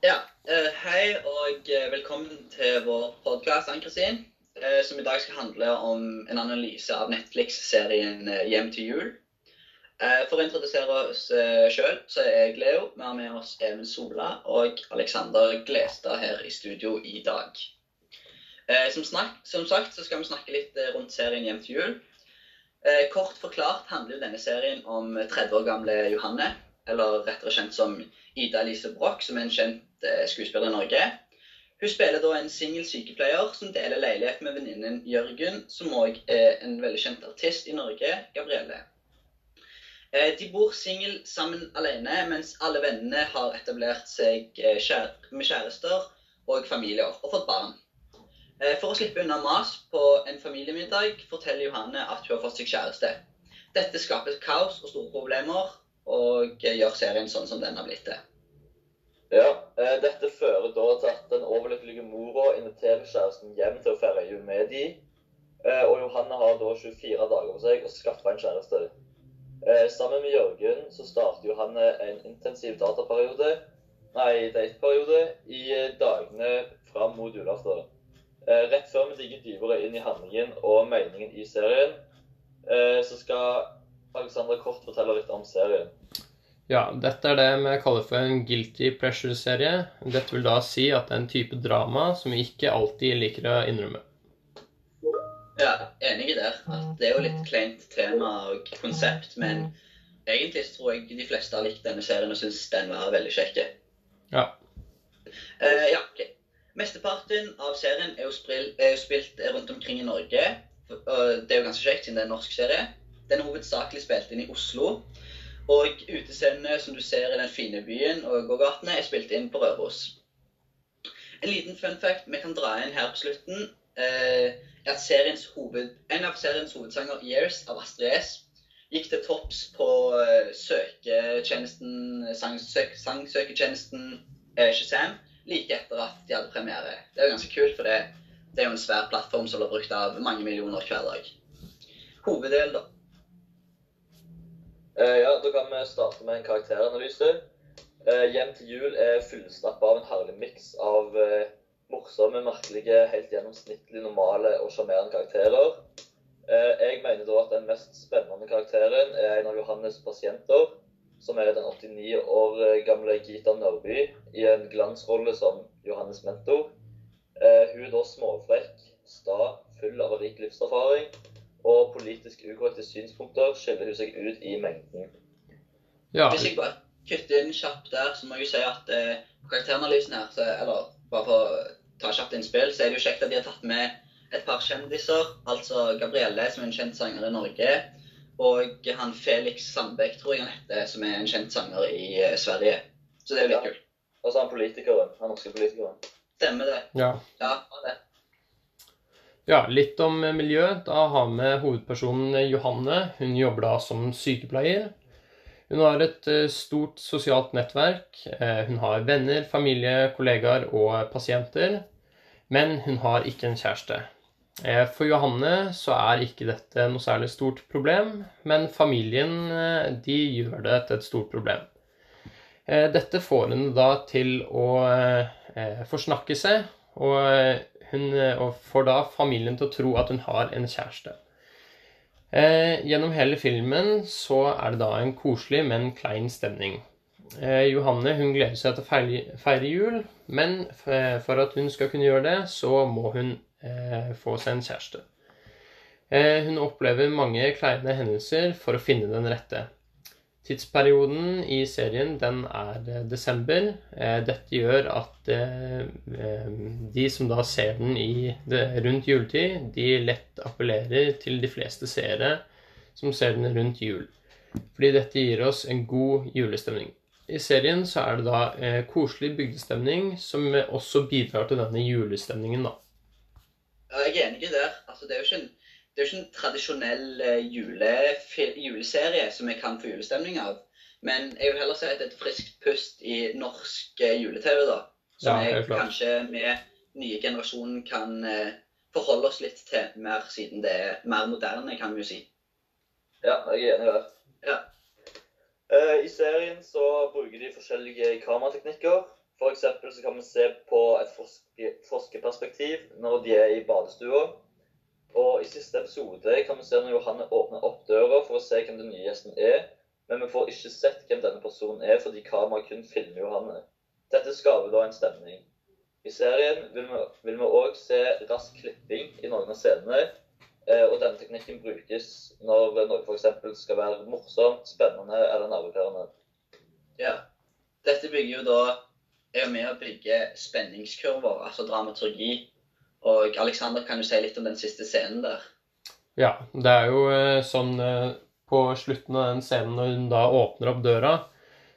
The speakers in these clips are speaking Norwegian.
Ja, eh, hei og eh, velkommen til vår podkast, Ann-Kristin. eh, Som i dag skal handle om en analyse av Netflix-serien Hjem til jul. For å introdusere oss sjøl, så er jeg Leo. Vi har med oss Even Sola og Alexander Glestad her i studio i dag. Som, snakk, som sagt så skal vi snakke litt rundt serien Hjem til jul. Kort forklart handler denne serien om 30 år gamle Johanne, eller rettere kjent som Ida Elise Broch, som er en kjent eh, skuespiller i Norge. Hun spiller da en singel sykepleier som deler leilighet med venninnen Jørgen, som òg er en veldig kjent artist i Norge, Gabrielle. Eh, De bor singel sammen alene, mens alle vennene har etablert seg eh, med kjærester og familier og fått barn. For å slippe unna mas på en familiemiddag forteller Johanne at hun har fått seg kjæreste. Dette skaper kaos og store problemer, og gjør serien sånn som den har blitt til. Ja, eh, Dette fører da til at den overlykkelige mora inviterer kjæresten hjem til å feire jul med de. Eh, Og Johanne har da 24 dager på seg å skaffe en kjæreste. Eh, Sammen med Jørgen så starter Johanne en intensiv dataperiode, nei, dateperiode i dagene fram mot julaften. Rett før vi digger dypere inn i handlingen og meningen i serien, så skal Alexandra kort fortelle litt om serien. Ja, dette er det vi kaller for en guilty pleasure-serie. Dette vil da si at det er en type drama som vi ikke alltid liker å innrømme. Ja, enig i det. At det er jo litt kleint tema og konsept, men egentlig så tror jeg de fleste har likt denne serien og syns den var veldig kjekk. Ja. Uh, ja, ok. Mesteparten av serien er jo, spril, er jo spilt rundt omkring i Norge. Og det er jo ganske kjekt, siden det er en norsk serie. Den er hovedsakelig spilt inn i Oslo. Og utescenene som du ser i den fine byen og gågatene, er spilt inn på Røros. En liten fun fact vi kan dra inn her på slutten, eh, er at hoved, en av seriens hovedsanger, 'Years', av Astrid S, gikk til topps på eh, søketjenesten, sangsøketjenesten eh, Shazam like etter at de hadde premiere. Det er jo ganske kult, for det, det er jo en svær plattform som blir brukt av mange millioner hver dag. Hoveddel, da. Eh, ja, Da kan vi starte med en karakteranalyse. Eh, Hjem til jul er fullstappa av en herlig miks av eh, morsomme, merkelige, helt gjennomsnittlig normale og sjarmerende karakterer. Jeg mener da at den mest spennende karakteren er en av Johannes pasienter, som er den 89 år gamle Gita Nørby i en glansrolle som Johannes mentor. Hun er da småfrekk, sta, full av rik livserfaring og politisk ukorrekte synspunkter skiller hun seg ut i mengden. Ja, Hvis jeg bare kutter inn kjapt der, så må jeg jo si at eh, karakteranalysen her, så, eller bare for å ta kjapt innspill, så er det jo kjekt at de har tatt med et par kjendiser. Altså Gabrielle, som er en kjent sanger i Norge, og han Felix Sandbekk, tror jeg han heter, som er en kjent sanger i eh, Sverige. Så det er jo litt Ja. kult. Og så han politikeren, han norske politikeren. Stemmer det. ja. Ja, det. Ja, litt om miljø. Da har vi hovedpersonen Johanne. Hun jobber da som sykepleier. Hun har et eh, stort sosialt nettverk. Eh, Hun har venner, familie, kollegaer og pasienter. Men hun har ikke en kjæreste. Eh, For Johanne så er ikke dette noe særlig stort problem, men familien eh, de gjør det til et stort problem. Eh, Dette får henne da til å eh, forsnakke seg, og eh, hun eh, får da familien til å tro at hun har en kjæreste. Eh, gjennom hele filmen så er det da en koselig, men klein stemning. Eh, Johanne hun gleder seg til å feire, jul, men for at hun skal kunne gjøre det, så må hun få seg en kjæreste. Hun opplever mange kleine hendelser for å finne den rette. Tidsperioden i serien den er eh, desember. Eh, Dette gjør at eh, de som da ser den det, rundt juletid, de lett appellerer til de fleste seere som ser den rundt jul. Fordi dette gir oss en god julestemning. I serien så er det da koselig bygdestemning som også bidrar til denne julestemningen, da. Jeg er enig i det. Altså, det er jo ikke det er jo ikke en tradisjonell jule, juleserie som jeg kan få julestemning av. Men jeg vil heller si at det er et friskt pust i norsk eh, jule-TV, da. Som Ja, jeg kanskje med nye generasjonen kan eh, forholde oss litt til mer, siden det er mer moderne, kan vi jo si. Ja, jeg er enig der. Ja. Eh, I serien så bruker de forskjellige kamerateknikker For eksempel så kan vi se på et forske, forskerperspektiv når de er i badestua. Episode kan vi se når Johanne åpner opp døra for å se hvem den nye gjesten er. Men vi får ikke sett hvem denne personen er fordi kameraet kun filmer Johanne. Dette skaper da en stemning. I serien vil vi òg se rask klipping i noen av scenene. Eh, og denne teknikken brukes når noe f.eks. skal være morsomt, spennende eller nervepirrende. Ja. Dette bygger jo da er jo med å bygge spenningskurver, altså dramaturgi. Og Alexander, kan du si litt om den siste scenen der? Ja, det er jo eh, sånn eh, på slutten av den scenen når hun da åpner opp døra,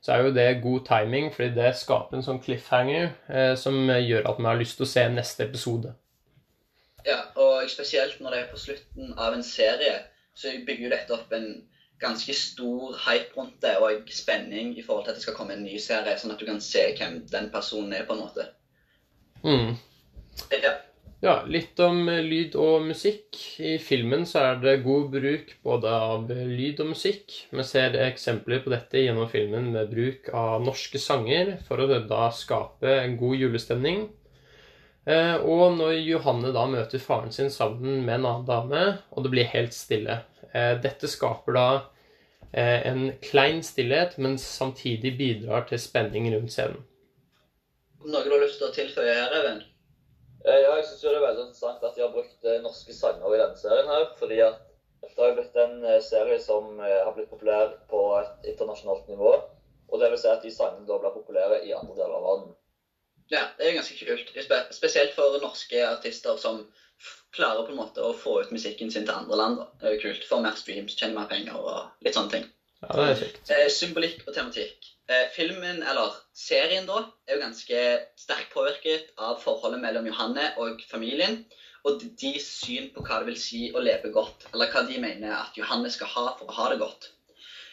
så er jo det god timing, fordi det skaper en sånn cliffhanger eh, som gjør at man har lyst til å se neste episode. Ja, og spesielt når det er på slutten av en serie, så bygger jo dette opp en ganske stor hype rundt det og spenning i forhold til at det skal komme en ny serie, sånn at du kan se hvem den personen er, på en måte. Mm. Ja. Ja, litt om eh, lyd og musikk. I filmen så er det god bruk både av eh, lyd og musikk. Vi ser eksempler på dette gjennom filmen med bruk av norske sanger for å da skape en god julestemning. Eh, og når Johanne da møter faren sin sammen med en annen dame, og det blir helt stille. Dette skaper da en klein stillhet, men samtidig bidrar til spenning rundt scenen. Noe du har lyst til å tilføye her, Even? Eh, ja, jeg syns det er veldig interessant at de har brukt eh, norske sanger i denne serien. her, fordi at det har blitt en eh, serie som har blitt populær på et internasjonalt nivå. Og det vil si at de sangene da blir populære i andre deler av verden. Ja, det er ganske kult. Spesielt for norske artister som klarer på en måte å få ut musikken sin til andre land. Det er jo kult. Få mer streams, tjene mer penger og litt sånne ting. Ja, det er kjekt. Symbolikk og tematikk. Eh, filmen, eller serien, da, er jo ganske sterkt påvirket av forholdet mellom Johanne og familien. Og deres syn på hva det vil si å leve godt, eller hva de mener at Johanne skal ha for å ha det godt.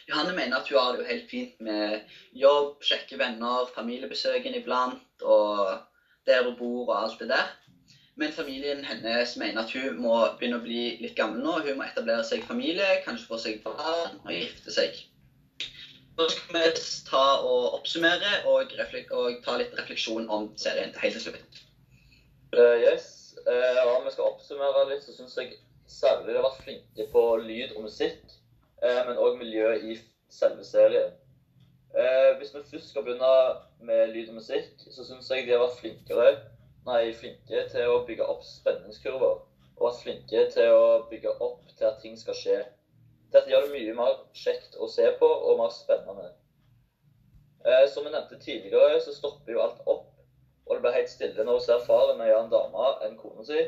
Johanne mener at hun har det jo helt fint med jobb, kjekke venner, familiebesøken iblant, og der hun bor og alt det der. Men familien hennes mener at hun må begynne å bli litt gammel nå. Hun må etablere seg familie, kanskje få seg barn og gifte seg. Nå skal vi ta og oppsummere og, og, ta litt refleksjon om serien helt til slutt. Uh, yes. Uh, om vi skal oppsummere litt, så syns jeg særlig de har vært flinke på lyd og musikk, uh, men òg miljø i selve serien. hvis vi først skal begynne med lyd og musikk, så syns jeg de har vært flinkere, nei, flinke til å bygge opp spenningskurver. Og vært flinke til å bygge opp til at ting skal skje. Dette gjør det mye mer kjekt å se på og mer spennende. Eh, som vi nevnte tidligere, så stopper jo alt opp, og det blir helt stille når hun ser faren med en dame enn kona si.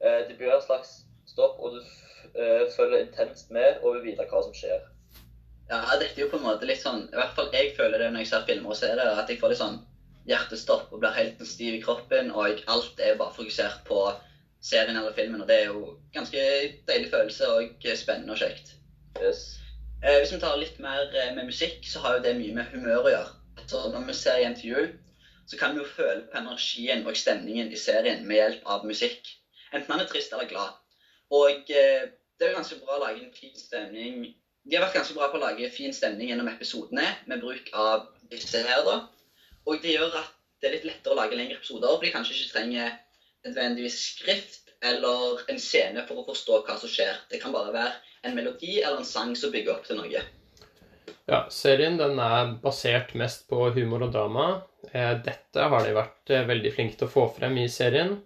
Eh, det blir et slags stopp, og du eh, følger intenst med og vil vite hva som skjer. Ja, dette er jo på en måte litt sånn I hvert fall jeg føler det når jeg ser filmer og ser det, at jeg får litt sånn hjertestopp og blir helt stiv i kroppen, og alt er bare fokusert på serien eller filmen. Og det er jo ganske deilig følelse og spennende og kjekt. Yes. Eh, hvis vi tar litt mer eh, med musikk, så har jo det mye med humør å gjøre. Så når vi ser igjen til jul, så kan vi jo føle på energien og stemningen i serien med hjelp av musikk. Enten man er trist eller glad. Og eh, det er jo ganske bra å lage en fin stemning. De har vært ganske bra på å lage fin stemning gjennom episodene med bruk av disse her, da. Og det gjør at det er litt lettere å lage lengre episoder, fordi kanskje ikke trenger nødvendigvis skrift eller en scene for å forstå hva som skjer. Det kan bare være en melodi eller en sang som bygger opp til noe. Ja, serien den er basert mest på humor og drama. Eh, dette har de vært eh, veldig flinke til å få frem i serien.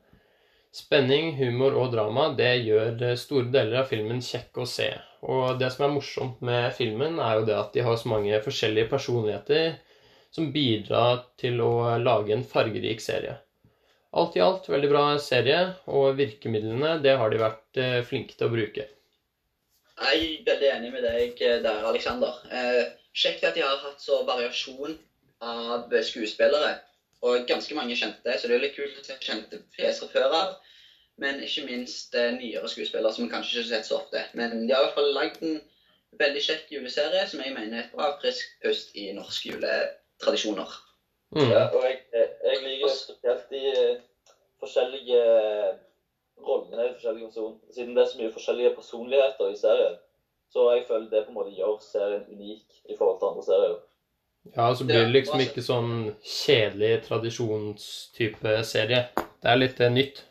Spenning, humor og drama det gjør eh, store deler av filmen kjekk å se. Og det som er morsomt med filmen, er jo det at de har så mange forskjellige personligheter som bidrar til å lage en fargerik serie. Alt i alt veldig bra serie, og virkemidlene det har de vært eh, flinke til å bruke. Jeg er veldig enig med deg der, Aleksander. Eh, kjekt at de har hatt så variasjon av skuespillere, og ganske mange kjente. Så det er litt kult å se kjente fjeser før av. Men ikke minst eh, nyere skuespillere som man kanskje ikke har sett så ofte. Men de har i hvert fall lagd en veldig kjekk juleserie som jeg mener er et bra frisk pust i norske juletradisjoner. Mm. Ja, og jeg, jeg, liker spesielt de eh, forskjellige eh, rollene i forskjellige personer. Siden det er så mye forskjellige personligheter i serien, så jeg føler det på en måte gjør serien unik i forhold til andre serier. Ja, så blir det liksom ikke sånn kjedelig tradisjonstype serie. Det er litt eh, nytt.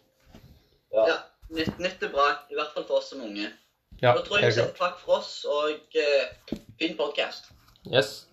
Ja. Ja. Nytt, nytt er bra, i hvert fall for oss som unge. Ja, Da tror jeg vi sier takk for oss, og uh, fin podcast. Yes.